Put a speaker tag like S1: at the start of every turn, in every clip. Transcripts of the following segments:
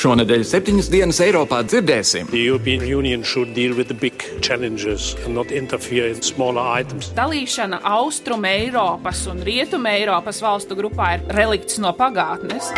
S1: Šonadēļ septiņas dienas Eiropā dzirdēsim.
S2: Dalīšana Austrum Eiropas un Rietum Eiropas valstu grupā ir relikts no pagātnes.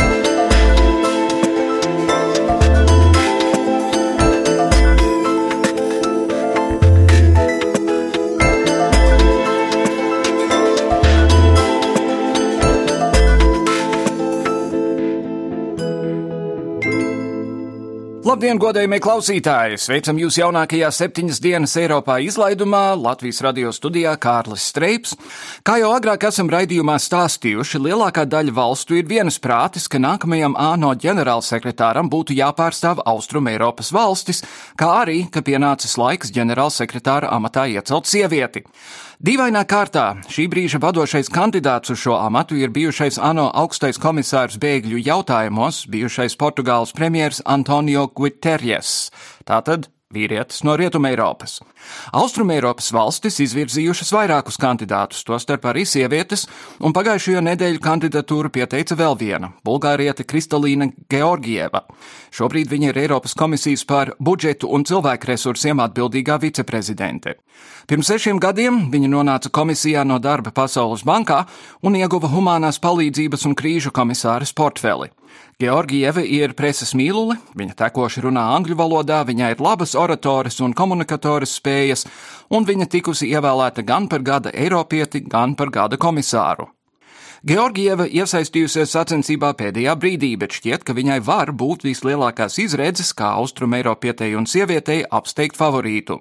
S1: Labdien, godējumie klausītāji! Sveicam jūs jaunākajā septiņas dienas Eiropā izlaidumā Latvijas radio studijā Kārlis Streips. Kā jau agrāk esam raidījumā stāstījuši, lielākā daļa valstu ir vienasprātis, ka nākamajam ANO ģenerālsekretāram būtu jāpārstāv Austrum Eiropas valstis, kā arī, ka pienācis laiks ģenerālsekretāra amatā iecelt sievieti. Dīvainā kārtā šī brīža vadošais kandidāts uz šo amatu ir bijušais ANO augstais komisārs bēgļu jautājumos, bijušais Portugāles premjers Antonio Guterres. Tātad vīrietis no Rietumēropas. Austrumēropas valstis izvirzījušas vairākus kandidātus, tostarp arī sievietes, un pagājušajā nedēļu kandidatūru pieteica vēl viena - Bulgāriete Kristalīna Georgieva. Šobrīd viņa ir Eiropas komisijas par budžetu un cilvēku resursiem atbildīgā viceprezidente. Pirms sešiem gadiem viņa nonāca komisijā no darba Pasaules bankā un ieguva humanās palīdzības un krīžu komisāras portfeli. Georgieva ir preses mīlule, viņa tekoši runā angļu valodā, viņai ir labas oratoras un komunikatoras spējas, un viņa tikusi ievēlēta gan par gada Eiropieti, gan par gada komisāru. Georgieva iesaistījusies sacensībā pēdējā brīdī, bet šķiet, ka viņai var būt vislielākās izredzes, kā austrumēropietei un sievietei apsteigt favorītu.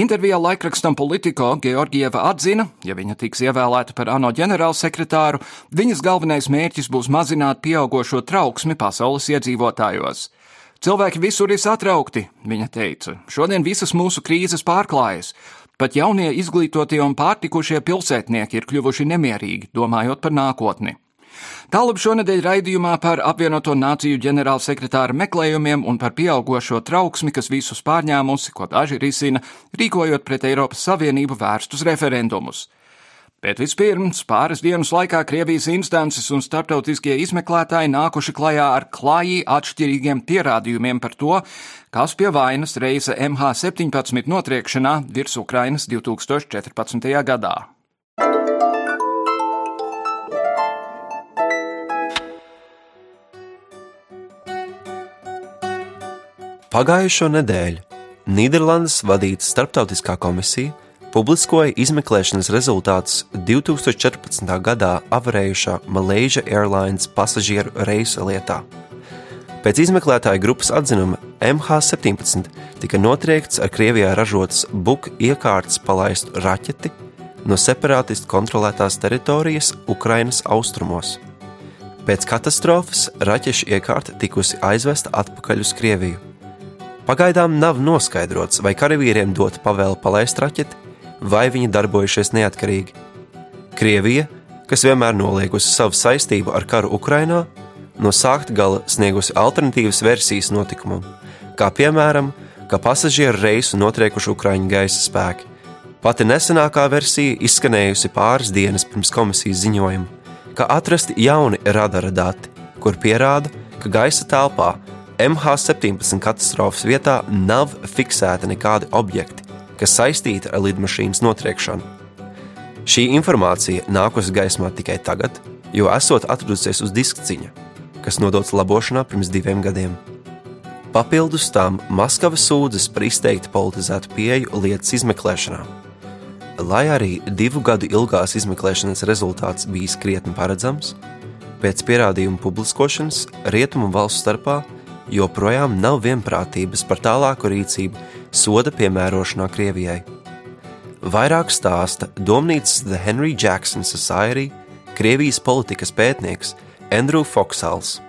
S1: Intervijā laikrakstam Politico Georgieva atzina, ja viņa tiks ievēlēta par ANO ģenerālsekretāru, viņas galvenais mērķis būs mazināt pieaugošo trauksmi pasaules iedzīvotājos. Cilvēki visur ir satraukti, viņa teica. Šodien visas mūsu krīzes pārklājas. Pat jaunie izglītotie un pārtikušie pilsētnieki ir kļuvuši nemierīgi, domājot par nākotni. Tālāk šonadēļ raidījumā par apvienoto nāciju ģenerālsekretāra meklējumiem un par pieaugušo trauksmi, kas visus pārņēmusi, ko daži risina, rīkojot pret Eiropas Savienību vērstus referendumus. Bet vispirms pāris dienas laikā Krievijas instances un starptautiskie izmeklētāji nākuši klajā ar klāji atšķirīgiem pierādījumiem par to, kas pie vainas reisa MH17 notriekšanā virs Ukrainas 2014. gadā.
S3: Pagājušo nedēļu Nīderlandes vadīta starptautiskā komisija publiskoja izmeklēšanas rezultātus 2014. gadā avarējušā Malaysia Airlines pasažieru reisa lietā. Pēc izmeklētāja grupas atzinuma MH17 tika notriekts ar Krievijā ražotas buku iekārtas palaistu raķeti no separātistu kontrolētās teritorijas Ukrainas austrumos. Pēc katastrofas raķešu iekārta tikusi aizvesta atpakaļ uz Krieviju. Pagaidām nav noskaidrots, vai karavīriem dot pavēlu palaist raķeti, vai viņi darbojušies neatkarīgi. Krievija, kas vienmēr noliegusi savu saistību ar karu Ukrainā, no sākta gala sniegusi alternatīvas versijas notikumam, kā piemēram, ka pasažieru reisu notriekuši Ukraiņu gaisa spēki. Pati nesenākā versija izskanējusi pāris dienas pirms komisijas ziņojuma, ka atrasti jauni radara dati, kur pierāda, ka gaisa telpā MH17 katastrofas vietā nav fiksēti nekādi objekti, kas saistīta ar lidmašīnas notriekšanu. Šī informācija nākusi gaismā tikai tagad, jo esot atradusies uz diskciņa, kas nodots labošanā pirms diviem gadiem. Papildus tam Maskava sūdzas par izteikti politizētu pieeju lietas izmeklēšanā. Lai arī divu gadu ilgās izmeklēšanas rezultāts bijis krietni paredzams, pēc pierādījumu publiskošanas rietumu valstu starpā joprojām nav vienprātības par tālāku rīcību soda piemērošanā Krievijai. Vairāk stāsta domnīcas The Henry Jackson Society Krievijas politikas pētnieks Andrew Foksals.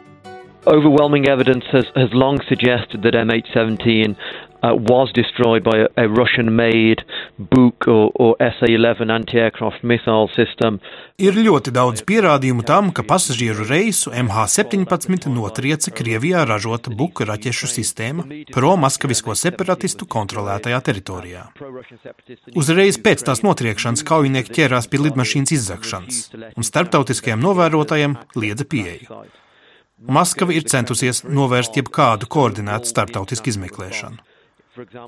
S4: overwhelming evidence has, has long suggested that MH17 uh, was destroyed by a, a Russian made Buk or, or SA 11 anti aircraft missile system.
S5: Ir ļoti daudz pierādījumu tam, ka pasažieru reisu MH17 notrieca Krievijā ražota Buka raķešu sistēma pro-maskavisko separatistu kontrolētajā teritorijā. Uzreiz pēc tās notriekšanas kaujinieki ķērās pie lidmašīnas izzakšanas, un starptautiskajiem novērotājiem liedza pieeju. Maskava ir centusies novērst jebkādu koordinētu starptautisku izmeklēšanu.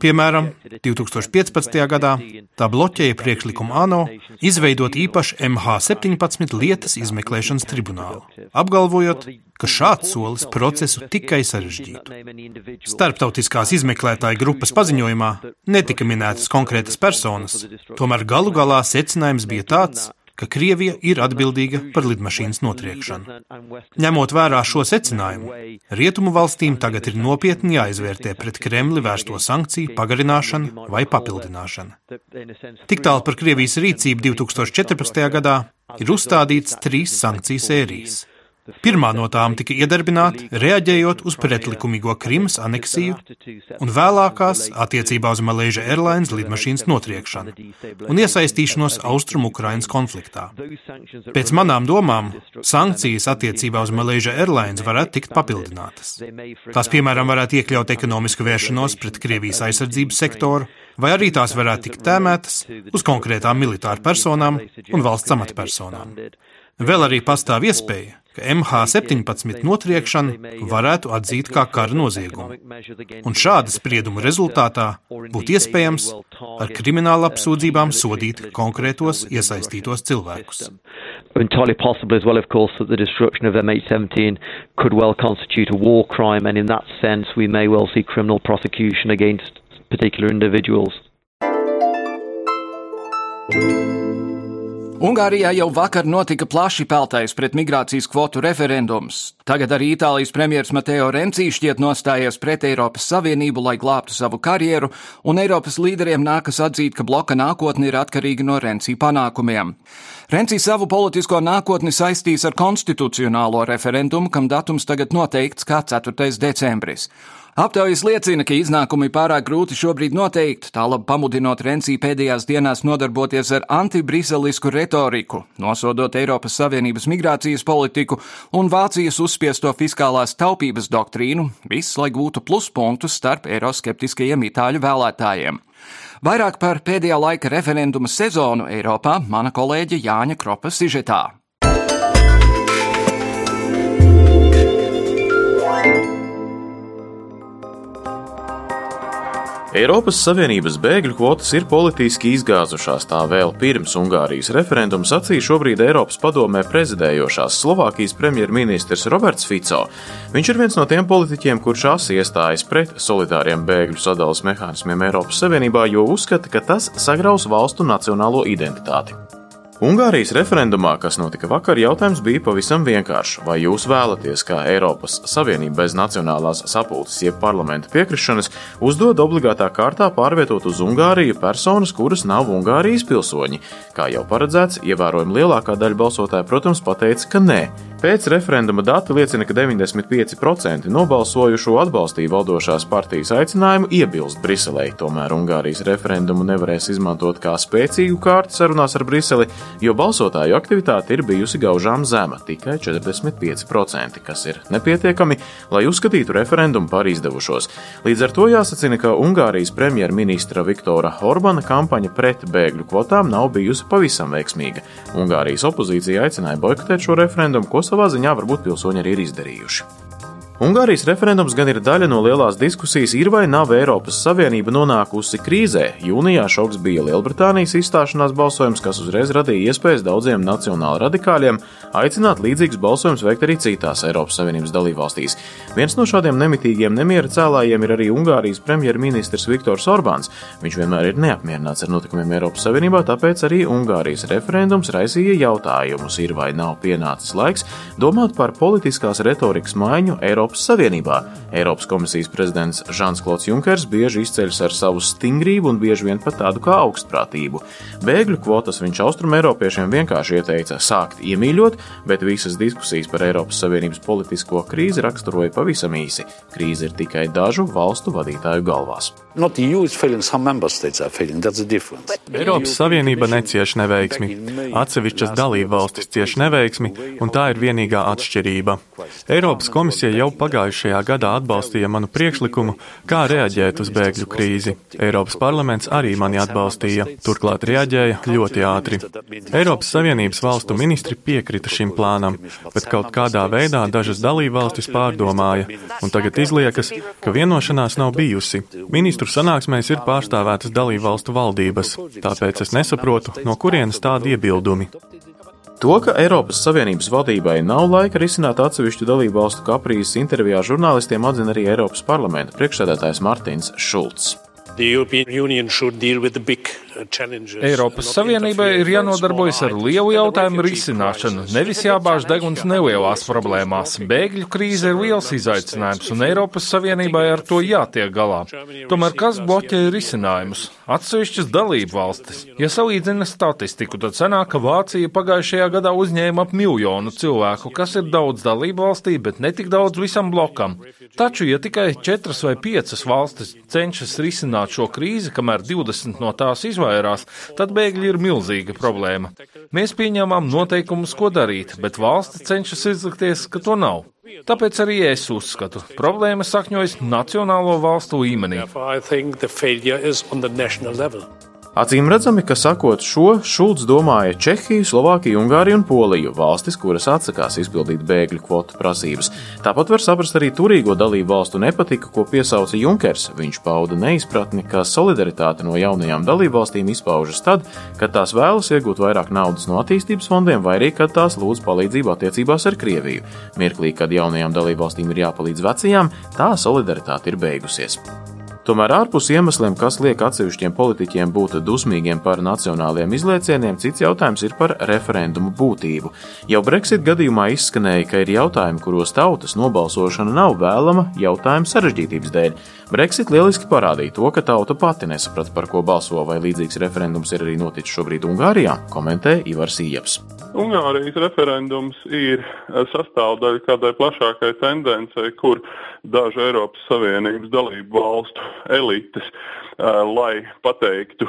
S5: Piemēram, 2015. gadā tā bloķēja priekšlikumu ANO izveidot īpašu MH17 lietas izmeklēšanas tribunālu, apgalvojot, ka šāds solis procesu tikai sarežģītu. Starptautiskās izmeklētāju grupas paziņojumā netika minētas konkrētas personas, tomēr galu galā secinājums bija tāds, ka Krievija ir atbildīga par lidmašīnas notriekšanu. Ņemot vērā šo secinājumu, rietumu valstīm tagad ir nopietni jāizvērtē pret Kremli vērsto sankciju pagarināšana vai papildināšana. Tik tālu par Krievijas rīcību 2014. gadā ir uzstādīts trīs sankciju sērijas. Pirmā no tām tika iedarbināta reaģējot uz pretlikumīgo Krimas aneksiju un vēlākās attiecībā uz Malaysia Airlines lidmašīnas notriekšanu un iesaistīšanos Austrumu-Ukrainas konfliktā. Pēc manām domām, sankcijas attiecībā uz Malaysia Airlines varētu tikt papildinātas. Tās, piemēram, varētu iekļaut ekonomisku vēršanos pret Krievijas aizsardzības sektoru, vai arī tās varētu tikt tēmētas uz konkrētām militāru personām un valsts amatpersonām. Vēl arī pastāv iespēja, ka MH17 notriekšana varētu atzīt kā kara noziegumu, un šāda sprieduma rezultātā būtu iespējams ar kriminālu apsūdzībām sodīt konkrētos iesaistītos cilvēkus.
S4: Entirely possible as well, of course, that the destruction of MH17 could well constitute a war crime, and in that sense, we may well see criminal prosecution against particular individuals.
S1: Ungārijā jau vakar notika plaši peltais pret migrācijas kvotu referendums. Tagad arī Itālijas premjerministrs Mateo Renci šķiet nostājies pret Eiropas Savienību, lai glābtu savu karjeru, un Eiropas līderiem nākas atzīt, ka bloka nākotne ir atkarīga no Renci panākumiem. Renci savu politisko nākotni saistīs ar konstitucionālo referendumu, kam datums tagad noteikts kā 4. decembris. Aptaujas liecina, ka iznākumi pārāk grūti šobrīd noteikt, tālāk pamudinot Rensī pēdējās dienās nodarboties ar antibriselisku retoriku, nosodot Eiropas Savienības migrācijas politiku un Vācijas uzspiesto fiskālās taupības doktrīnu, viss, lai gūtu pluspunktus starp eiroskeptiskajiem itāļu vēlētājiem. Vairāk par pēdējā laika referenduma sezonu Eiropā mana kolēģe Jāņa Kropa sižetā.
S6: Eiropas Savienības bēgļu kvotas ir politiski izgāzušās tā vēl pirms Ungārijas referenduma sacīja šobrīd Eiropas padomē prezidējošās Slovākijas premjerministrs Roberts Fico. Viņš ir viens no tiem politiķiem, kurš asi iestājas pret solidāriem bēgļu sadalas mehānismiem Eiropas Savienībā, jo uzskata, ka tas sagraus valstu nacionālo identitāti. Ungārijas referendumā, kas notika vakar, jautājums bija pavisam vienkāršs. Vai jūs vēlaties, kā Eiropas Savienība bez nacionālās sapulces, jeb parlamenta piekrišanas, uzdod obligātā kārtā pārvietot uz Ungāriju personas, kuras nav Ungārijas pilsoņi? Kā jau paredzēts, ievērojami lielākā daļa balsotāju, protams, pateica, ka nē. Pēc referenduma dati liecina, ka 95% nobalsojušo atbalstīja valdošās partijas aicinājumu iebilst Briselei. Tomēr Ungārijas referendumu nevarēs izmantot kā spēcīgu kārtu sarunās ar Briseli, jo balsotāju aktivitāte ir bijusi gaužām zema - tikai 45%, kas ir nepietiekami, lai uzskatītu referendumu par izdevušos. Līdz ar to jāsacina, ka Ungārijas premjerministra Viktora Orbana kampaņa pret bēgļu kvotām nav bijusi pavisam veiksmīga. Ungārijas opozīcija aicināja boikotēt šo referendumu, savā ziņā varbūt pilsoņi arī ir izdarījuši. Ungārijas referendums gan ir daļa no lielās diskusijas, ir vai nav Eiropas Savienība nonākusi krīzē. Jūnijā šoks bija Lielbritānijas izstāšanās balsojums, kas uzreiz radīja iespējas daudziem nacionāli radikāļiem aicināt līdzīgus balsojumus veikt arī citās Eiropas Savienības dalībvalstīs. Viens no šādiem nemitīgiem nemiera cēlājiem ir arī Ungārijas premjerministrs Viktors Orbāns. Viņš vienmēr ir neapmierināts ar notikumiem Eiropas Savienībā, tāpēc arī Ungārijas referendums raisīja jautājumus, ir vai nav pienācis laiks domāt par politiskās retorikas maiņu Eiropas. Eiropas Savienībā. Eiropas komisijas prezidents Žans Klods Junkers bieži izceļas ar savu stingrību un bieži vien pat tādu kā augstprātību. Bēgļu kvotas viņš austrumēropiešiem vienkārši ieteica sākt iemīļot, bet visas diskusijas par Eiropas Savienības politisko krīzi raksturoja pavisam īsi. Krīze ir tikai dažu valstu vadītāju galvās.
S7: Eiropas Savienība necieš neveiksmi. Atsevišķas dalībvalstis cieš neveiksmi, un tā ir vienīgā atšķirība. Eiropas komisija jau pagājušajā gadā atbalstīja manu priekšlikumu, kā reaģēt uz bēgļu krīzi. Eiropas parlaments arī mani atbalstīja, turklāt reaģēja ļoti ātri. Eiropas Savienības valstu ministri piekrita šim plānam, bet kaut kādā veidā dažas dalībvalstis pārdomāja, un tagad izliekas, ka vienošanās nav bijusi. Ministru sanāksmēs ir pārstāvētas dalībvalstu valdības, tāpēc es nesaprotu, no kurienes tādi iebildumi.
S6: To, ka Eiropas Savienības vadībai nav laika risināt atsevišķu dalību valstu kaprīzes intervijā žurnālistiem atzina arī Eiropas parlamenta priekšsēdētājs Martins Šulcs.
S8: Eiropas Savienībai ir jānodarbojas ar lielu jautājumu risināšanu, nevis jābāž deguns nelielās problēmās. Bēgļu krīze ir liels izaicinājums, un Eiropas Savienībai ar to jātiek galā. Tomēr kas bloķē risinājumus? Atsevišķas dalību valstis. Ja salīdzina statistiku, tad sanāk, ka Vācija pagājušajā gadā uzņēma ap miljonu cilvēku, kas ir daudz dalību valstī, bet netik daudz visam blokam. Taču, ja tikai četras vai piecas valstis cenšas risināt šo krīzi, kamēr 20 no tās izvēlas, izvairās, tad bēgļi ir milzīga problēma. Mēs pieņēmām noteikumus, ko darīt, bet valsts cenšas izlikties, ka to nav. Tāpēc arī es uzskatu, problēma sakņojas nacionālo valstu līmenī.
S6: Acīm redzami, ka sakot šo, Šulcs domāja Čehiju, Slovākiju, Ungāriju un Poliju - valstis, kuras atsakās izpildīt bēgļu kvotu prasības. Tāpat var saprast arī turīgo dalību valstu nepatiku, ko piesauca Junkers. Viņš pauda neizpratni, ka solidaritāte no jaunajām dalību valstīm izpaužas tad, kad tās vēlas iegūt vairāk naudas no attīstības fondiem, vai arī kad tās lūdz palīdzību attiecībās ar Krieviju. Mirklī, kad jaunajām dalību valstīm ir jāpalīdz vecajām, tā solidaritāte ir beigusies. Tomēr ārpus iemesliem, kas liek atsevišķiem politiķiem būt dusmīgiem par nacionāliem izliecieniem, cits jautājums ir par referendumu būtību. Jau Brexit gadījumā izskanēja, ka ir jautājumi, kuros tautas nobalsošana nav vēlama jautājumu sarežģītības dēļ. Brexit lieliski parādīja to, ka tauta pati nesaprata, par ko balso, vai līdzīgs referendums ir arī noticis šobrīd Ungārijā, komentē Ivars Ieps.
S9: Ungārijas referendums ir sastāvdaļa kādai plašākai tendencei, kur dažu Eiropas Savienības dalību valstu elites, lai pateiktu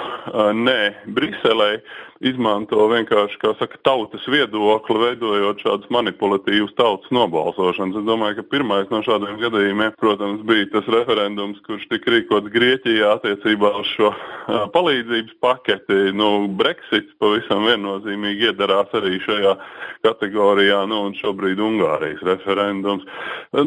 S9: nē Briselē, izmanto vienkārši, kā saka, tautas viedokli, veidojot šādus manipulatīvus tautas nobalsošanas. Es domāju, ka pirmais no šādiem gadījumiem, protams, bija tas referendums, kurš tika rīkots Grieķijā attiecībā uz šo palīdzības paketi. Nu, Brexits pavisam viennozīmīgi iedarās arī šajā kategorijā, nu, un šobrīd Ungārijas referendums.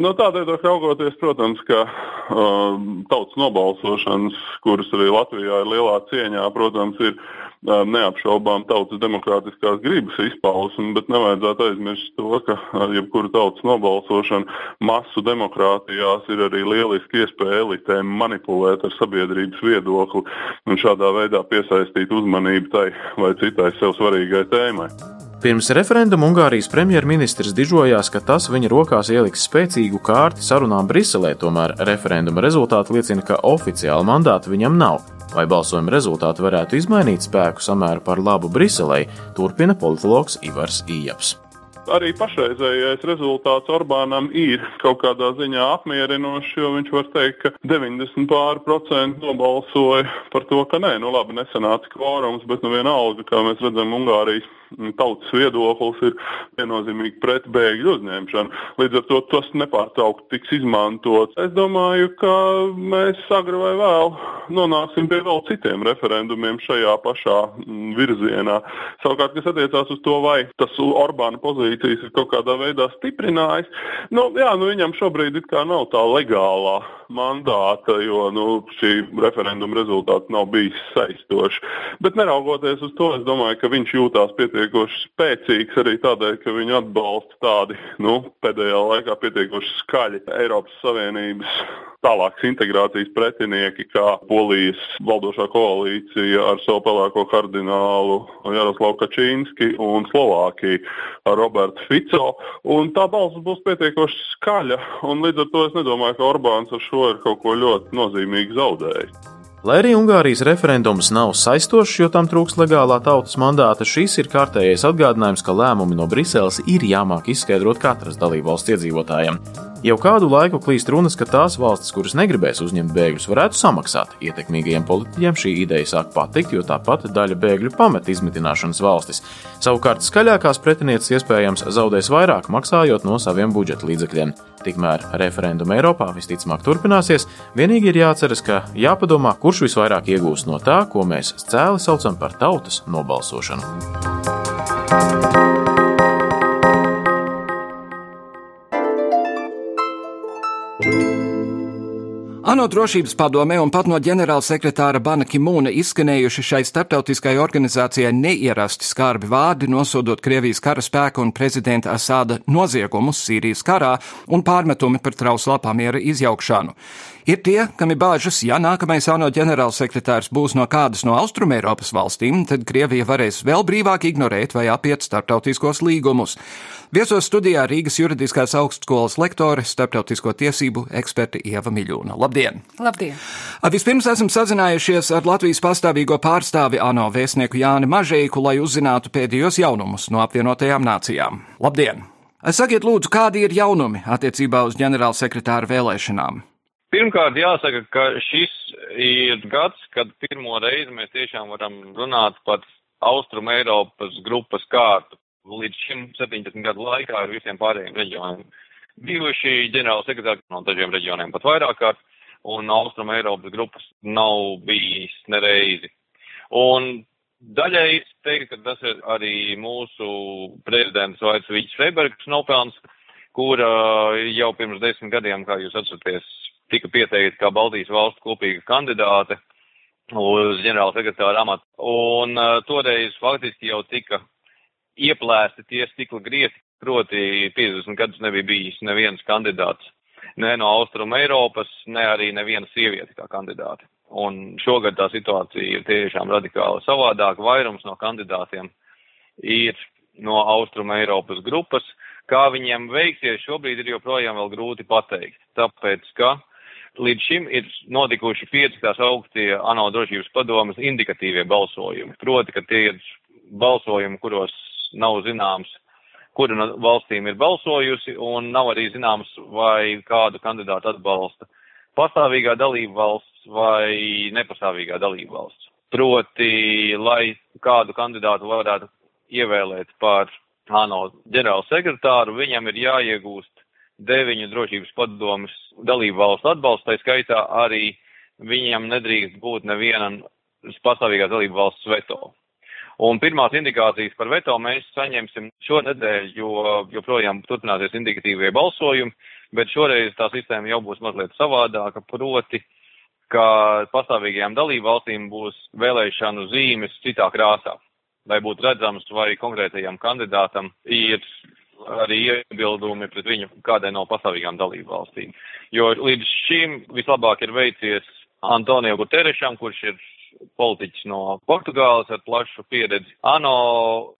S9: No tādēļ raugoties, protams, ka uh, tautas nobalsošanas, kuras arī Latvijā ir lielā cieņā, protams, ir neapšaubām tautas demokrātiskās gribas izpausme, bet nevajadzētu aizmirst to, ka jebkura tautas nobalsošana masu demokrātijās ir arī lieliski iespēja elitēm manipulēt ar sabiedrības viedokli un šādā veidā piesaistīt uzmanību tai vai citai sev svarīgai tēmai.
S6: Pirms referenduma Ungārijas premjerministrs dižojās, ka tas viņa rokās ieliks spēcīgu kārti sarunām Briselē, tomēr referenduma rezultāti liecina, ka oficiāla mandāta viņam nav. Vai balsojuma rezultāti varētu izmainīt spēku samēru par labu Briselē, turpina politologs Ivars Ijaps
S9: arī pašreizējais rezultāts Orbānam ir kaut kādā ziņā apmierinošs, jo viņš var teikt, ka 90 pāri procenti nobalsoja par to, ka nē, nu labi, nesanāca kvorums, bet nu vienalga, kā mēs redzam, Ungārijas tautas viedoklis ir viennozīmīgi pret bēgļu uzņemšanu. Līdz ar to tas nepārtraukti tiks izmantots. Es domāju, ka mēs agri vai vēl nonāksim pie vēl citiem referendumiem šajā pašā virzienā. Savukārt, kas attiecās uz to, vai tas Orbāna pozīcija pozīcijas ir kaut kādā veidā stiprinājis. Nu, jā, nu, viņam šobrīd nav tā legālā mandāta, jo nu, šī referenduma rezultāts nav bijis saistošs. Bet neraugoties uz to, es domāju, ka viņš jūtās pietiekoši spēcīgs arī tādēļ, ka viņu atbalsta tādi nu, pēdējā laikā pietiekoši skaļi Eiropas Savienības tālākas integrācijas pretinieki, kā Polijas valdošā koalīcija ar savu pelēko kardinālu Jaroslavu Kačīnski un Slovākiju ar Robertu. Fico, un tā balss būs pietiekoši skaļa, līdz ar to es nedomāju, ka Orbāns ar šo ir kaut ko ļoti nozīmīgi zaudējis.
S6: Lai arī Ungārijas referendums nav saistošs, jo tam trūks legālā tautas mandāta, šis ir kārtējais atgādinājums, ka lēmumi no Briseles ir jāmāk izskaidrot katras dalībvalsts iedzīvotājiem. Jau kādu laiku klīst runas, ka tās valstis, kuras negribēs uzņemt bēgļus, varētu samaksāt. Ietekmīgajiem politiķiem šī ideja sāk patikt, jo tāpat daļa bēgļu pamet izmitināšanas valstis. Savukārt skaļākās pretinieces iespējams zaudēs vairāk, maksājot no saviem budžeta līdzekļiem. Tikmēr referenduma Eiropā visticamāk turpināsies. Vienīgi ir jāatceras, ka jāpadomā, kurš visvairāk iegūs no tā, ko mēs cēli saucam par tautas nobalsošanu.
S1: ANO drošības padomē un pat no ģenerālsekretāra Bana Kimūna izskanējuši šai starptautiskai organizācijai neierasti skarbi vārdi, nosodot Krievijas karaspēku un prezidenta Asāda noziegumus Sīrijas karā un pārmetumi par trauslā pamiera izjaukšanu. Ir tie, kam ir bāžas, ja nākamais ANO ģenerālsekretārs būs no kādas no Austrumēropas valstīm, tad Krievija varēs vēl brīvāk ignorēt vai apiet starptautiskos līgumus. Viesos studijā Rīgas juridiskās augstskolas lektore, starptautisko tiesību eksperte Ieva Miļūna. Labdien!
S2: Labdien!
S1: Vispirms esam sazinājušies ar Latvijas pastāvīgo pārstāvi ANO vēstnieku Jāni Mažēku, lai uzzinātu pēdējos jaunumus no apvienotajām nācijām. Labdien! Sakiet, lūdzu, kādi ir jaunumi attiecībā uz ģenerālsekretāra vēlēšanām?
S10: Pirmkārt, jāsaka, ka šis ir gads, kad pirmo reizi mēs tiešām varam runāt par Austrum Eiropas grupas kārtu līdz šim 17 gadu laikā ar visiem pārējiem reģioniem. Bijuši ģenerāla sekretāri no dažiem reģioniem pat vairāk kārt, un Austrum Eiropas grupas nav bijis nereizi. Un daļai es teiktu, ka tas ir arī mūsu prezidents Vaits Viķis Freibergs nopelns, kura jau pirms desmit gadiem, kā jūs atceraties, tika pieteikta kā Baltijas valstu kopīga kandidāte uz ģenerāla sekretāra amatu. Un uh, toreiz faktiski jau tika ieplēsti tie stikla griezti, proti 50 gadus nebija bijis neviens kandidāts ne no Austrum Eiropas, ne arī neviena sieviete kā kandidāte. Un šogad tā situācija ir tiešām radikāli savādāka. Vairums no kandidātiem ir no Austrum Eiropas grupas. Kā viņiem veiksies, šobrīd ir joprojām vēl grūti pateikt. Tāpēc, ka līdz šim ir notikuši pieci tās augstie ANO drošības padomas indikatīvie balsojumi. Proti, ka tie ir balsojumi, kuros nav zināms, kura no valstīm ir balsojusi, un nav arī zināms, vai kādu kandidātu atbalsta pastāvīgā dalība valsts vai nepastāvīgā dalība valsts. Proti, lai kādu kandidātu varētu ievēlēt par ANO ģenerālu sekretāru, viņam ir jāiegūst deviņu drošības padomus dalību valstu atbalstu, tā skaitā arī viņam nedrīkst būt neviena pastāvīgās dalību valsts veto. Un pirmās indikācijas par veto mēs saņemsim šonedēļ, jo joprojām turpināsies indikatīvie balsojumi, bet šoreiz tā sistēma jau būs mazliet savādāka, proti, ka pastāvīgajām dalību valstīm būs vēlēšanu zīmes citā krāsā, lai būtu redzams, vai konkrētajam kandidātam ir arī iebildumi pret viņu kādai no pastāvīgām dalību valstīm. Jo līdz šim vislabāk ir veicies Antonio Guterešam, kurš ir politiķis no Portugāles ar plašu pieredzi ANO,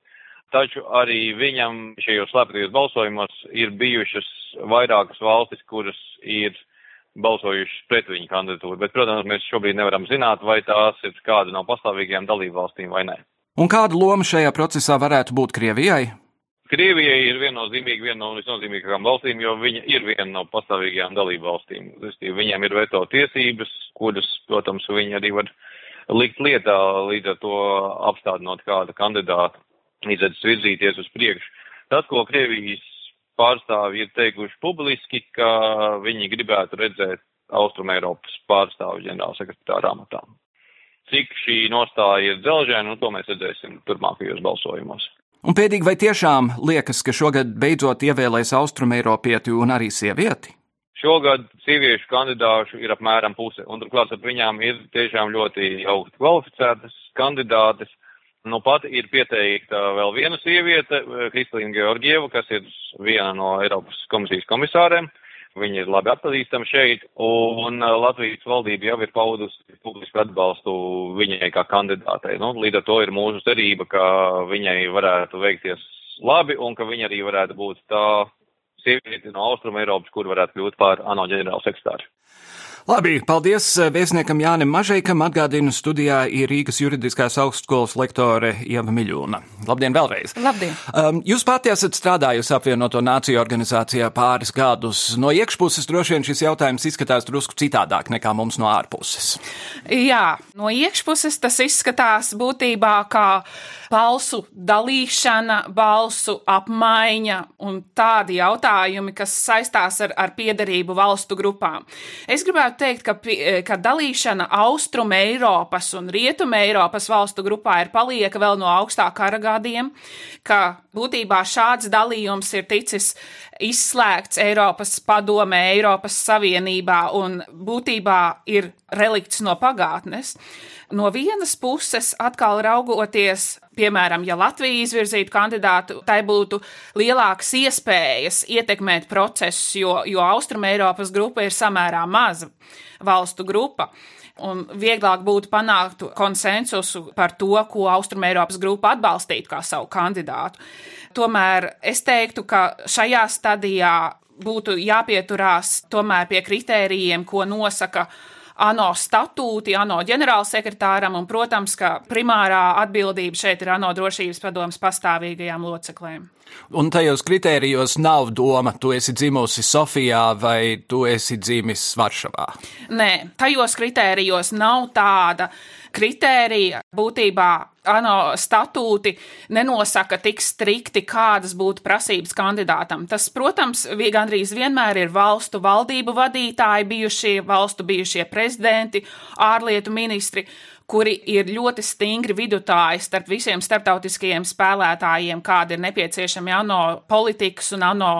S10: taču arī viņam šajos slēptajos balsojumos ir bijušas vairākas valstis, kuras ir balsojušas pret viņa kandidatūru, bet, protams, mēs šobrīd nevaram zināt, vai tās ir kāda no pastāvīgajām dalību valstīm vai nē.
S1: Un kāda loma šajā procesā varētu būt Krievijai?
S10: Krievijai ir viennozīmīgi viena no visnozīmīgākajām valstīm, jo viņa ir viena no pastāvīgajām dalību valstīm. Viņiem ir veto tiesības, kuras, protams, viņi arī var likt lietā, līdz ar to apstādinot kādu kandidātu, izredzes virzīties uz priekšu. Tas, ko Krievijas pārstāvji ir teikuši publiski, ka viņi gribētu redzēt Austrum Eiropas pārstāvju ģenerālsekretāra amatā. Cik šī nostāja ir dzelžēna, nu to mēs redzēsim turpmākajos balsojumos.
S1: Un pēdīgi vai tiešām liekas, ka šogad beidzot ievēlēs Austrum Eiropieti un arī sievieti?
S10: Šogad sieviešu kandidāšu ir apmēram puse, un turklāt ar viņām ir tiešām ļoti augsti kvalificētas kandidātes. Nu pat ir pieteikta vēl viena sieviete, Kristīna Georgieva, kas ir viena no Eiropas komisijas komisāriem. Viņa ir labi atpazīstama šeit, un Latvijas valdība jau ir paudusi publisku atbalstu viņai kā kandidātei. Nu, līdz ar to ir mūsu cerība, ka viņai varētu veikties labi un ka viņa arī varētu būt tā sieviete no Austrum Eiropas, kur varētu kļūt par ANO ģenerālu sekretāru.
S1: Labi, paldies eh, vēstniekam Jānim Mažeikam. Atgādinu, studijā ir Rīgas juridiskās augstskolas lektore Ieva Miļūna. Labdien vēlreiz!
S2: Labdien!
S1: Um, jūs pati esat strādājusi apvienoto nāciju organizācijā pāris gadus. No iekšpuses droši vien šis jautājums izskatās drusku citādāk nekā mums no ārpuses.
S2: Jā, no iekšpuses tas izskatās būtībā kā balsu dalīšana, balsu apmaiņa un tādi jautājumi, kas saistās ar, ar piederību valstu grupām. Es gribētu teikt, ka, ka dalīšana Austrum Eiropas un Rietum Eiropas valstu grupā ir palieka vēl no augstā kara gadiem, ka būtībā šāds dalījums ir ticis izslēgts Eiropas padomē, Eiropas Savienībā un būtībā ir relikts no pagātnes. No vienas puses, atkal raugoties, piemēram, ja Latvija izvirzītu kandidātu, tai būtu lielākas iespējas ietekmēt procesus, jo, jo Austrum Eiropas grupa ir samērā maza valstu grupa. Un vieglāk būtu panākt konsensusu par to, ko Austrum Eiropas grupa atbalstītu kā savu kandidātu. Tomēr es teiktu, ka šajā stadijā būtu jāpieturās tomēr pie kritērijiem, ko nosaka ANO statūti, ANO ģenerālsekretāram, un, protams, ka primārā atbildība šeit ir ANO drošības padomas pastāvīgajām loceklēm.
S1: Un tajos kritērijos nav doma, tu esi dzimusi Sofijā vai tu esi dzimis Varšavā.
S2: Nē, tajos kritērijos nav tāda kritērija. Būtībā ANO statūti nenosaka tik strikti, kādas būtu prasības kandidātam. Tas, protams, gandrīz vienmēr ir valstu valdību vadītāji, bijušie valstu bijušie prezidenti, ārlietu ministri, kuri ir ļoti stingri vidutāji starp visiem starptautiskajiem spēlētājiem, kādi ir nepieciešami ANO politikas un ANO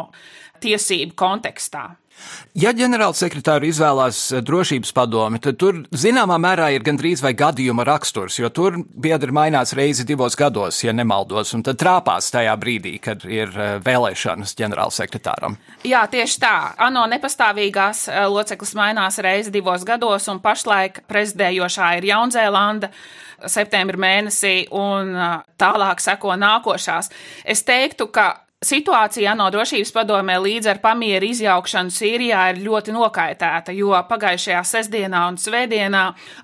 S2: tiesību kontekstā.
S1: Ja ģenerālsekretāru izvēlās eh, drošības padomi, tad tur zināmā mērā ir gandrīz vai gadījuma raksturs, jo tur biedri mainās reizi divos gados, ja nemaldos, un tad trāpās tajā brīdī, kad ir eh, vēlēšanas ģenerālsekretāram.
S2: Jā, tieši tā. ANO nepastāvīgās eh, loceklis mainās reizi divos gados, un pašlaik prezidējošā ir Jaunzēlanda septembra mēnesī, un tālāk seko nākošās. Es teiktu, ka Situācija ANO drošības padomē līdz ar pamieru izjaukšanu Sīrijā ir ļoti nokaitēta, jo pagājušajā sestdienā un svētdienā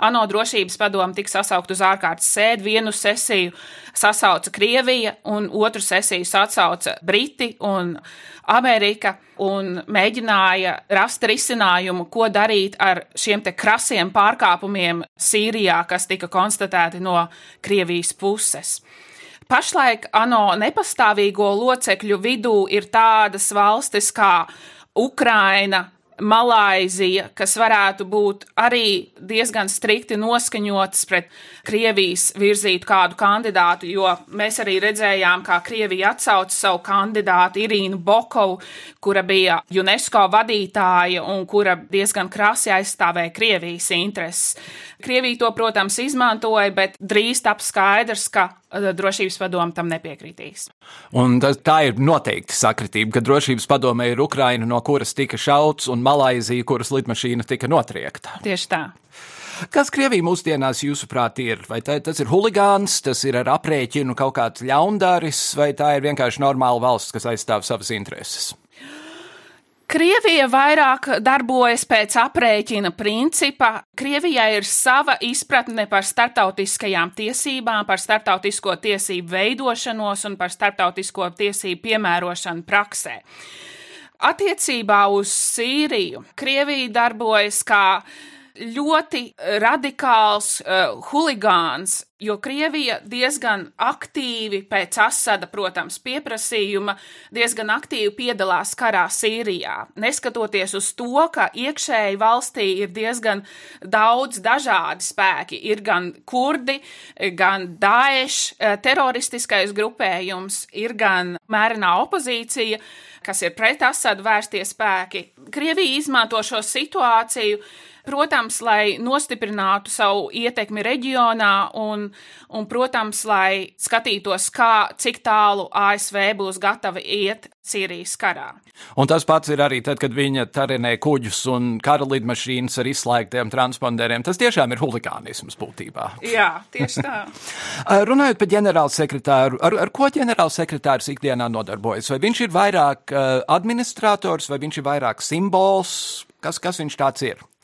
S2: ANO drošības padome tika sasaukt uz ārkārtas sēdi. Vienu sesiju sasauca Krievija, un otru sesiju sasauca Briti un Amerika, un mēģināja rast risinājumu, ko darīt ar šiem te krasiem pārkāpumiem Sīrijā, kas tika konstatēti no Krievijas puses. Pašlaik ANO nepastāvīgo locekļu vidū ir tādas valstis kā Ukraina, Malaizija, kas varētu būt arī diezgan strikti noskaņotas pret Krievijas virzītu kādu kandidātu, jo mēs arī redzējām, kā Krievija atsauca savu kandidātu Irīnu Bokovu, kura bija UNESCO vadītāja un kura diezgan krasi aizstāvēja Krievijas intereses. Krievija to, protams, izmantoja, bet drīz taps skaidrs, ka drošības padome tam nepiekritīs.
S1: Un tas, tā ir noteikti sakritība, ka drošības padome ir Ukraina, no kuras tika šauts, un Malaizija, kuras lidmašīna tika notriekta.
S2: Tieši tā.
S1: Kas Krievija mūsdienās, jūsuprāt, ir? Vai tā, tas ir huligāns, tas ir ar aprēķinu kaut kāds ļaundaris, vai tā ir vienkārši normāla valsts, kas aizstāv savas intereses?
S2: Krievija vairāk darbojas pēc aprēķina principa. Krievijai ir sava izpratne par starptautiskajām tiesībām, par starptautisko tiesību veidošanos un par starptautisko tiesību piemērošanu praksē. Attiecībā uz Sīriju Krievija darbojas kā ļoti radikāls uh, huligāns, jo Krievija diezgan aktīvi pēc Asada, protams, pieprasījuma, diezgan aktīvi piedalās karā Sīrijā. Neskatoties uz to, ka iekšēji valstī ir diezgan daudz dažādi spēki, ir gan kurdi, gan Daesh uh, teroristiskais grupējums, ir gan mērenā opozīcija, kas ir pret Asadu vērstie spēki. Krievija izmanto šo situāciju Protams, lai nostiprinātu savu ietekmi reģionā un un, protams, lai skatītos, kā, cik tālu ASV būs gatava iet Sīrijas karā.
S1: Un tas pats ir arī tad, kad viņa tarinē kuģus un kara lidmašīnas ar izslēgtiem transponderiem. Tas tiešām ir huligānisms būtībā.
S2: Jā, tieši tā.
S1: Runājot par ģenerālsekretāru, ar, ar ko ģenerālsekretārs ikdienā nodarbojas? Vai viņš ir vairāk administrators, vai viņš ir vairāk simbols? Kas, kas viņš tāds ir?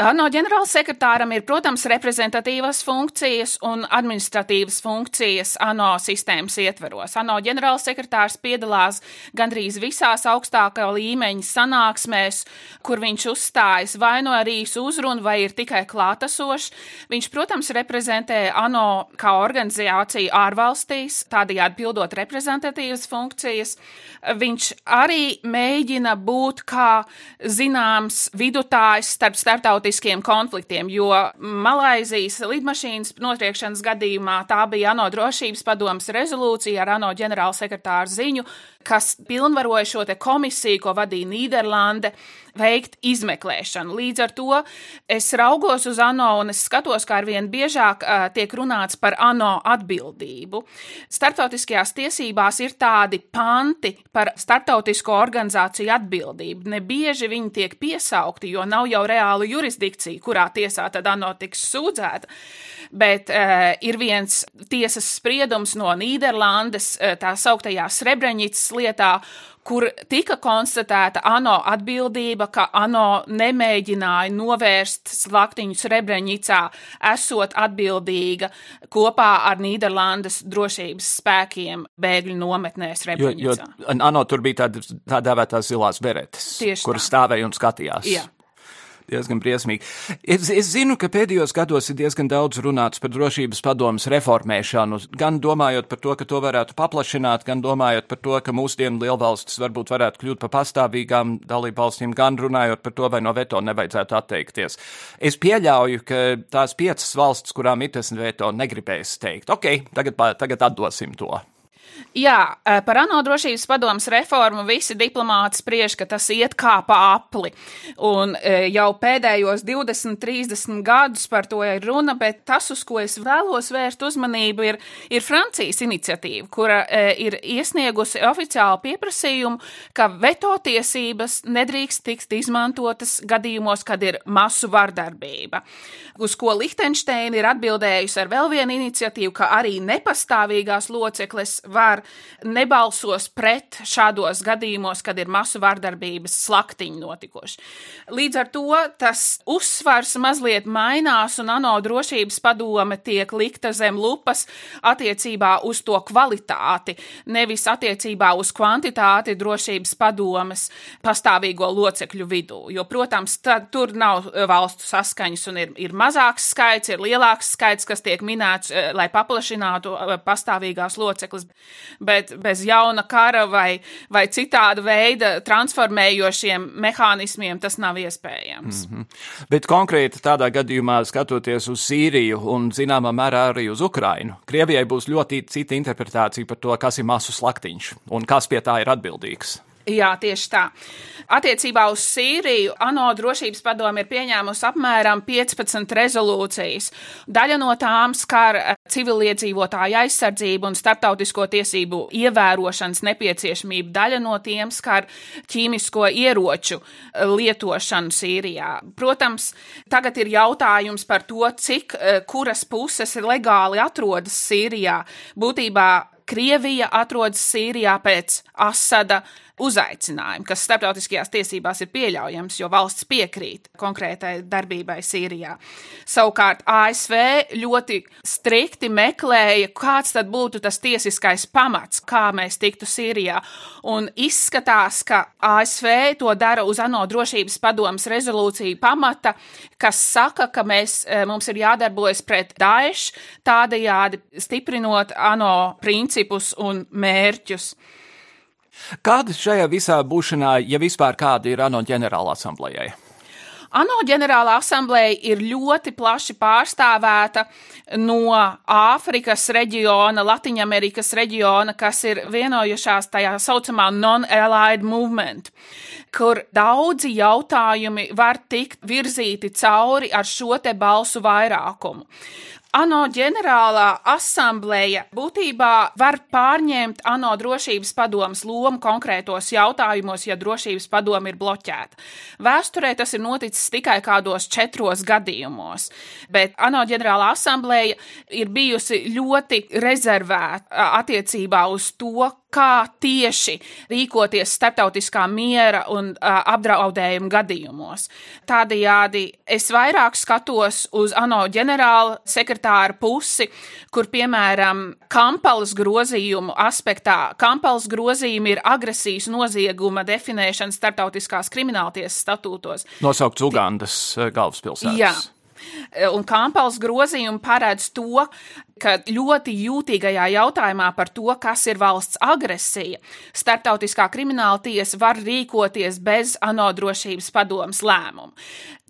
S2: ANO ģenerālsekretāram ir, protams, reprezentatīvas funkcijas un administratīvas funkcijas ANO sistēmas ietveros. ANO ģenerālsekretārs piedalās gandrīz visās augstākā līmeņa sanāksmēs, kur viņš uzstājas vai no arī uzrunu, vai ir tikai klātesošs. Viņš, protams, reprezentē ANO kā organizāciju ārvalstīs, tādējādi pildot reprezentatīvas funkcijas. Viņš arī mēģina būt kā zināms vidutājs starp starptautiskiem politiskiem konfliktiem, jo Malaizijas lidmašīnas notriekšanas gadījumā tā bija ANO drošības padomas rezolūcija ar ANO ģenerālsekretāru ziņu, kas pilnvaroja šo komisiju, ko vadīja Nīderlande, veikt izmeklēšanu. Līdz ar to es raugos uz ANO un es skatos, kā arvien biežāk uh, tiek runāts par ANO atbildību. Startautiskajās tiesībās ir tādi panti par startautisko organizāciju atbildību. Nebieži viņi tiek piesaukti, jo nav jau reāla jurisdikcija, kurā tiesā tad ANO tiks sūdzēta. Bet uh, ir viens tiesas spriedums no Nīderlandes, uh, tā sauktajā Srebrenicas lietā, kur tika konstatēta ANO atbildība, ka ANO nemēģināja novērst slaktiņus Rebreņicā, esot atbildīga kopā ar Nīderlandes drošības spēkiem bēgļu nometnēs Rebreņicā.
S1: Jo, jo ANO tur bija tāda tā dēvētās zilās beretes, kuras stāvēja un skatījās.
S2: Jā
S1: diezgan briesmīgi. Es, es zinu, ka pēdējos gados ir diezgan daudz runāts par drošības padomus reformēšanu, gan domājot par to, ka to varētu paplašināt, gan domājot par to, ka mūsdienu lielvalstis varbūt varētu kļūt par pastāvīgām dalībvalstīm, gan runājot par to, vai no veto nevajadzētu atteikties. Es pieļauju, ka tās piecas valstis, kurām ir tas veto, negribēs teikt, ok, tagad, tagad atdosim to.
S2: Jā, eh, par ANO drošības padomus reformu visi diplomāti spriež, ka tas iet kā pa apli. Un eh, jau pēdējos 20, 30 gadus par to ir runa, bet tas, uz ko es vēlos vērst uzmanību, ir, ir Francijas iniciatīva, kura eh, ir iesniegusi oficiālu pieprasījumu, ka veto tiesības nedrīkst tikt izmantotas gadījumos, kad ir masu vardarbība. Uz ko Lihtenšteina ir atbildējusi ar vēl vienu iniciatīvu, ka arī nepastāvīgās locekles var vispār nebalsos pret šādos gadījumos, kad ir masu vardarbības slaktiņi notikuši. Līdz ar to tas uzsvars mazliet mainās, un ANO drošības padome tiek likta zem lupas attiecībā uz to kvalitāti, nevis attiecībā uz kvantitāti drošības padomes pastāvīgo locekļu vidū. Jo, protams, tad, tur nav valstu saskaņas, un ir, ir mazāks skaits, ir lielāks skaits, kas tiek minēts, eh, lai paplašinātu eh, pastāvīgās loceklis bet bez jauna kara vai, vai citāda veida transformējošiem mehānismiem tas nav iespējams. Mm -hmm.
S1: Bet konkrēti tādā gadījumā, skatoties uz Sīriju un zināmā mērā arī uz Ukrainu, Krievijai būs ļoti cita interpretācija par to, kas ir masu slaktiņš un kas pie tā ir atbildīgs.
S2: Jā, tieši tā. Attiecībā uz Sīriju ANO drošības padome ir pieņēmusi apmēram 15 rezolūcijas. Daļa no tām skar civiliedzīvotāju aizsardzību un starptautisko tiesību ievērošanas nepieciešamību. Daļa no tiem skar ķīmisko ieroču lietošanu Sīrijā. Protams, tagad ir jautājums par to, cik eh, kuras puses legāli atrodas Sīrijā. Būtībā Krievija atrodas Sīrijā pēc Asada uzaicinājumu, kas starptautiskajās tiesībās ir pieļaujams, jo valsts piekrīt konkrētai darbībai Sīrijā. Savukārt ASV ļoti strikti meklēja, kāds tad būtu tas tiesiskais pamats, kā mēs tiktu Sīrijā. Un izskatās, ka ASV to dara uz ANO drošības padomas rezolūciju pamata, kas saka, ka mēs, e, mums ir jādarbojas pret Daesh, tādējādi stiprinot ANO principus un mērķus.
S1: Kāda šajā visā būšanā, ja vispār kāda ir ANO ģenerāla asamblējai?
S2: ANO ģenerāla asambleja ir ļoti plaši pārstāvēta no Āfrikas reģiona, Latvijas reģiona, kas ir vienojušās tajā saucamā non-allied movement, kur daudzi jautājumi var tikt virzīti cauri ar šo te balsu vairākumu. ANO ģenerālā asambleja būtībā var pārņemt ANO drošības padomas lomu konkrētos jautājumos, ja drošības padoma ir bloķēta. Vēsturē tas ir noticis tikai kādos četros gadījumos, bet ANO ģenerālā asambleja ir bijusi ļoti rezervēta attiecībā uz to, kā tieši rīkoties starptautiskā miera un uh, apdraudējuma gadījumos. Tādējādi es vairāk skatos uz ANO ģenerāla sekretāra pusi, kur, piemēram, Kampalas grozījumu aspektā, Kampalas grozījumi ir agresijas nozieguma definēšana starptautiskās krimināltiesas statūtos.
S1: Nosaukts Ugandas galvaspilsētas.
S2: Jā. Un Kampels grozījumi paredz to, ka ļoti jūtīgajā jautājumā par to, kas ir valsts agresija, starptautiskā krimināla tiesa var rīkoties bez ANO drošības padomas lēmumu.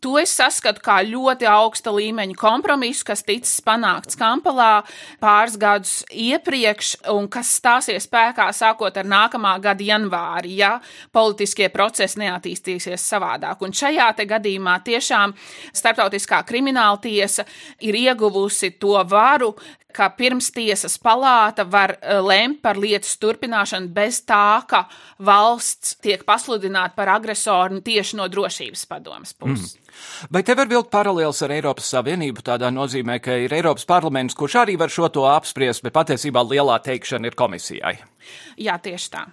S2: To es saskatu kā ļoti augsta līmeņa kompromisu, kas ticis panākts Kampalā pāris gadus iepriekš, un kas stāsies spēkā sākot ar nākamā gada janvāri, ja politiskie procesi neattīstīsies savādāk. Un šajā gadījumā tiešām Startautiskā krimināla tiesa ir ieguvusi to varu, ka pirmstiesas palāta var e, lemt par lietas turpināšanu bez tā, ka valsts tiek pasludināta par agresoru tieši no drošības padomas puses. Mm.
S1: Vai te var vilkt paralēls ar Eiropas Savienību tādā nozīmē, ka ir Eiropas parlaments, kurš arī var šo to apspriest, bet patiesībā lielā teikšana ir komisijai?
S2: Jā, tieši tā.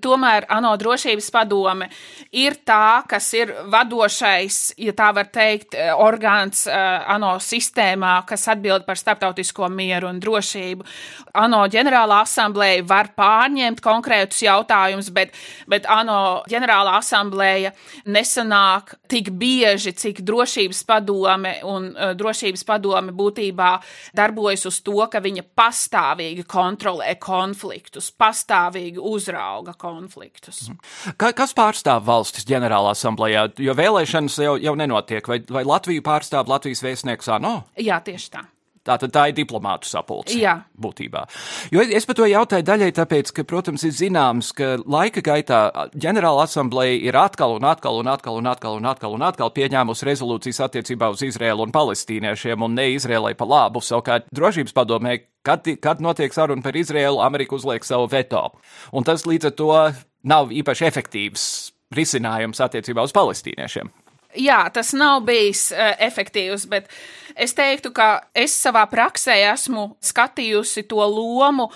S2: Tomēr ANO drošības padome ir tā, kas ir vadošais, ja tā var teikt, eh, orgāns eh, ANO sistēmā, kas atbild par starptautisko mieru un drošību. ANO ģenerālā asamblēja var pārņemt konkrētus jautājumus, bet, bet ANO ģenerālā asamblēja nesanāk tik bieži, cik drošības padome un uh, drošības padome būtībā darbojas uz to, ka viņa pastāvīgi kontrolē konfliktus, pastāvīgi uzrauga konfliktus.
S1: Ka, kas pārstāv valstis ģenerālā asamblējā? Jo vēlēšanas jau, jau nenotiek, vai, vai Latviju pārstāv Latvijas vēstnieks ANO?
S2: Jā, tieši tā.
S1: Tātad tā ir diplomātu sapulce.
S2: Jā,
S1: būtībā. Jo es par to jautāju daļai tāpēc, ka, protams, ir zināms, ka laika gaitā ģenerāla asambleja ir atkal un atkal un atkal un atkal un atkal un atkal pieņēmusi rezolūcijas attiecībā uz Izrēlu un palestīniešiem un ne Izrēlai pa labu. Savukārt drošības padomē, kad, kad notiek saruna par Izrēlu, Amerika uzliek savu veto. Un tas līdz ar to nav īpaši efektīvs risinājums attiecībā uz palestīniešiem.
S2: Jā, tas nav bijis uh, efektīvs, bet es teiktu, ka es savā praksē esmu skatījusi to lomu,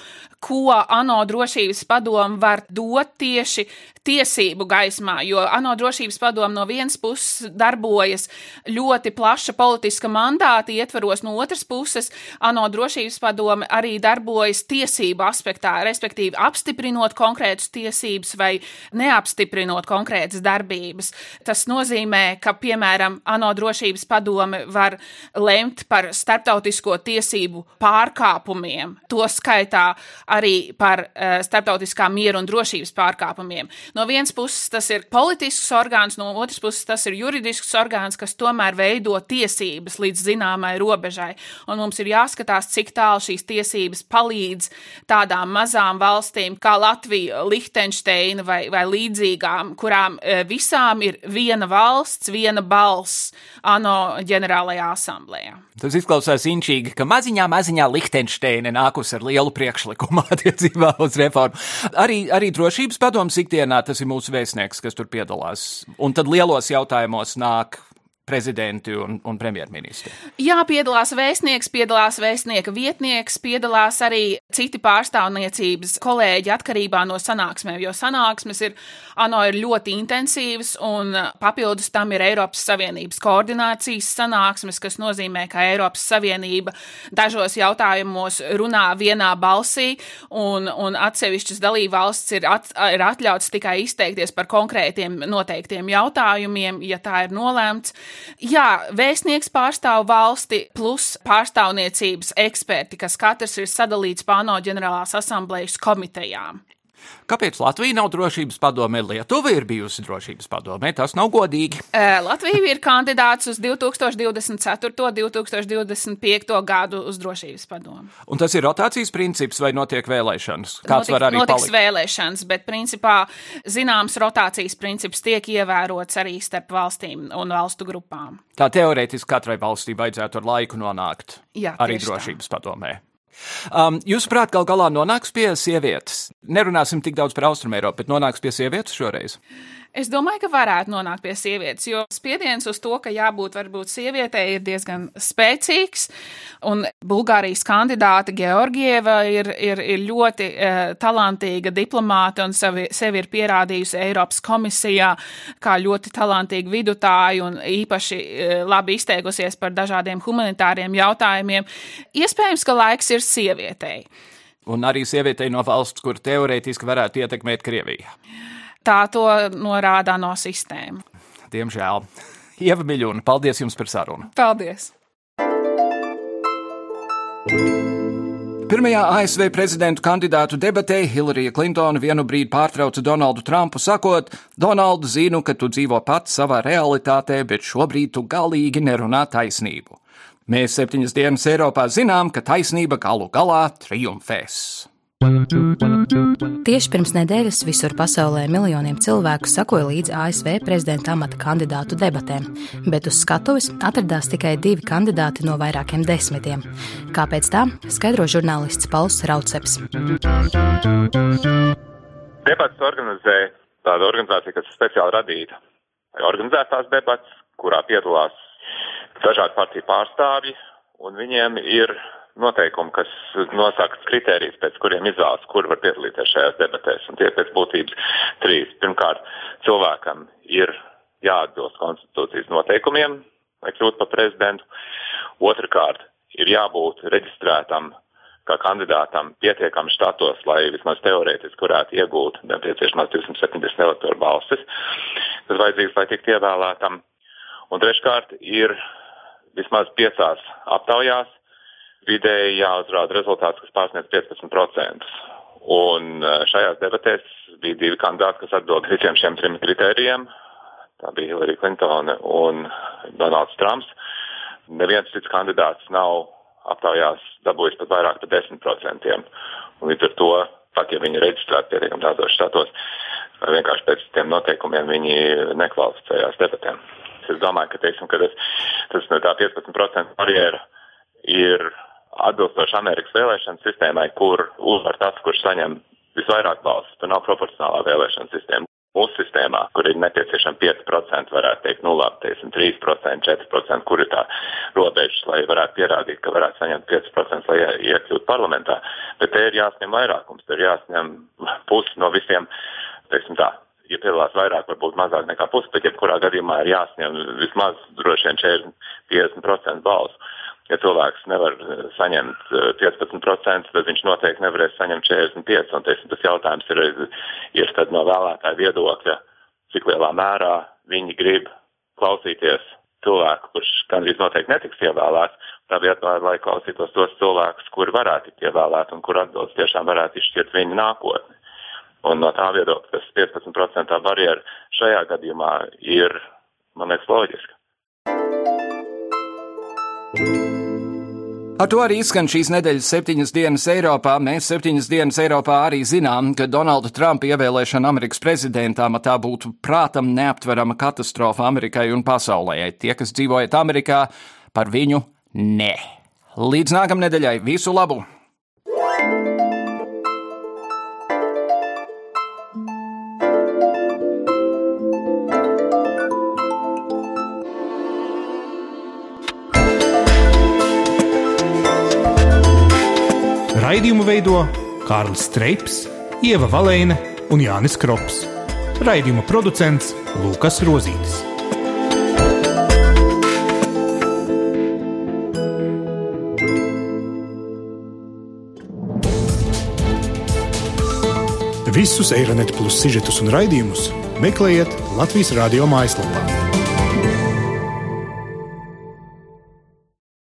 S2: ko ANO drošības padomu var dot tieši tiesību gaismā, jo ANO drošības padomu no vienas puses darbojas ļoti plaša politiska mandāta ietvaros, no otras puses ANO drošības padome arī darbojas tiesību aspektā, respektīvi apstiprinot konkrētas tiesības vai neapstiprinot konkrētas darbības. Tas nozīmē, ka, piemēram, ANO drošības padome var lemt par starptautisko tiesību pārkāpumiem, to skaitā arī par uh, starptautiskā miera un drošības pārkāpumiem. No vienas puses tas ir politisks orgāns, no otras puses tas ir juridisks orgāns, kas tomēr veido tiesības līdz zināmai robežai. Un mums ir jāskatās, cik tālu šīs tiesības palīdz tādām mazām valstīm kā Latvija, Lihtenšteina vai, vai līdzīgām, kurām uh, visām ir viena valsts, viena balss ANO ģenerālajā asamblējā.
S1: Tas izklausās inčīgi, ka maziņā, maziņā Lihtenšteina nākus ar lielu priekšlikumu attiecībā uz reformu. Arī, arī drošības padomus ikdienā tas ir mūsu vēstnieks, kas tur piedalās. Un tad lielos jautājumos nāk prezidenti un, un premjerministri.
S2: Jā, piedalās vēstnieks, piedalās vēstnieka vietnieks, piedalās arī citi pārstāvniecības kolēģi atkarībā no sanāksmēm, jo sanāksmes ir, ANO ir ļoti intensīvas un papildus tam ir Eiropas Savienības koordinācijas sanāksmes, kas nozīmē, ka Eiropas Savienība dažos jautājumos runā vienā balsī un, un atsevišķas dalībvalsts ir, at, ir atļauts tikai izteikties par konkrētiem noteiktiem jautājumiem, ja tā ir nolēmts. Jā, vēstnieks pārstāv valsti plus pārstāvniecības eksperti, kas katrs ir sadalīts pāno ģenerālās asamblējas komitejām.
S1: Kāpēc Latvija nav drošības padomē? Lietuva ir bijusi drošības padomē, tas nav godīgi.
S2: Latvija ir kandidāts uz 2024. un 2025. gadu uz drošības padomu.
S1: Un tas ir rotācijas princips vai notiek vēlēšanas? Kāds
S2: Notik,
S1: var arī
S2: notiks
S1: palikt?
S2: vēlēšanas, bet principā zināms rotācijas princips tiek ievērots arī starp valstīm un valstu grupām.
S1: Tā teorētiski katrai valstī vajadzētu ar laiku nonākt
S2: Jā,
S1: arī
S2: tieši tā.
S1: drošības padomē. Um, Jūsuprāt, gal galā nonāks pie sievietes? Nerunāsim tik daudz par Austrumēropu, bet nonāks pie sievietes šoreiz.
S2: Es domāju, ka varētu nonākt pie sievietes, jo spiediens uz to, ka jābūt varbūt sievietei, ir diezgan spēcīgs. Un Bulgārijas kandidāte Georgieva ir, ir, ir ļoti uh, talantīga diplomāte un sevi, sevi ir pierādījusi Eiropas komisijā kā ļoti talantīga vidutāja un īpaši uh, labi izteikusies par dažādiem humanitāriem jautājumiem. Iespējams, ka laiks ir sievietei.
S1: Un arī sievietei no valsts, kur teorētiski varētu ietekmēt Krieviju.
S2: Tā to norāda no sistēma.
S1: Diemžēl. Ieva Miļūna, paldies jums par sarunu.
S2: Paldies!
S1: Pirmajā ASV prezidentu kandidātu debatē Hillarija Klintona vienu brīdi pārtrauca Donaldu Trumpu, sakot: Donaldu, zinu, ka tu dzīvo pats savā realitātē, bet šobrīd tu galīgi nerunā taisnību. Mēs septiņas dienas Eiropā zinām, ka taisnība galu galā triumfēs.
S11: Tieši pirms nedēļas visur pasaulē miljoniem cilvēku sakoja līdzi ASV prezidenta amata kandidātu debatēm, bet uz skatuves atradās tikai divi kandidāti no vairākiem desmitiem. Kāpēc tā? Skaidro žurnālists Pauls Rauceps.
S12: Debates organizē tāda organizācija, kas ir speciāli radīta, lai organizētu tās debates, kurā piedalās dažādi partiju pārstāvji, un viņiem ir noteikumi, kas nosaka kritērijas, pēc kuriem izvēlas, kur var piedalīties šajās debatēs. Un tie pēc būtības trīs. Pirmkārt, cilvēkam ir jāatbilst konstitūcijas noteikumiem, lai kļūtu par prezidentu. Otrakārt, ir jābūt reģistrētam kā kandidātam pietiekami štatos, lai vismaz teorētiski varētu iegūt nepieciešamās 270 elektoru balsis, kas vajadzīgs, lai tiktu ievēlētam. Un treškārt ir vismaz piecās aptaujās vidēji jāuzrāda rezultāts, kas pārsniedz 15%. Un eh, šajās debatēs bija divi kandidāti, kas atbild visiem šiem trim kritērijiem. Tā bija Hillary Clinton un Donalds Trumps. Neviens cits kandidāts nav aptaujās dabūjis pat vairāk par 10%. Un līdz ar to, pat ja viņi ir reģistrēti pietiekami daudzos štatos, vienkārši pēc tiem noteikumiem viņi nekvalificējās debatēm. Es domāju, ka, teiksim, ka tas, tas no tā 15% barjera ir atbilstoši Amerikas vēlēšana sistēmai, kur uzvar tas, kurš saņem visvairāk balsis. Tur nav proporcionālā vēlēšana sistēma. Mūsu sistēmā, kur ir nepieciešama 5%, varētu teikt, nu labi, teiksim, 3%, 4%, kur ir tā robeža, lai varētu pierādīt, ka varētu saņemt 5%, lai iekļūtu parlamentā. Bet te ir jāsņem vairākums, te ir jāsņem pusi no visiem, teiksim tā, ja piedalās vairāk, varbūt mazāk nekā pusi, bet jebkurā gadījumā ir jāsņem vismaz droši vien 40-50% balsu ja cilvēks nevar eh, saņemt 15%, eh, tad viņš noteikti nevarēs saņemt 45%. Un tiesim, tas jautājums ir, ir no vēlētāja viedokļa, cik lielā mērā viņi grib klausīties cilvēku, kurš gandrīz noteikti netiks ievēlēts, tā vietā, lai klausītos tos cilvēkus, kuri varētu tikt ievēlēti un kur atbildes tiešām varētu izšķirt viņu nākotni. Un no tā viedokļa tas 15% barjera šajā gadījumā ir, man liekas, loģiska.
S1: Ar to arī skan šīs nedēļas septiņas dienas Eiropā. Mēs septiņas dienas Eiropā arī zinām, ka Donalda Trumpa ievēlēšana Amerikas prezidentā matā būtu prātam neaptverama katastrofa Amerikai un pasaulē. Tie, kas dzīvojat Amerikā, par viņu nē. Līdz nākamnedēļai visu labu!
S5: Raidījumu veido Kārlis Streips, Ieva Valēne un Jānis Krops. Raidījuma producents Lukas Rozītis. Visus Eironet plus sižetus un raidījumus meklējiet Latvijas radio mājaslapā.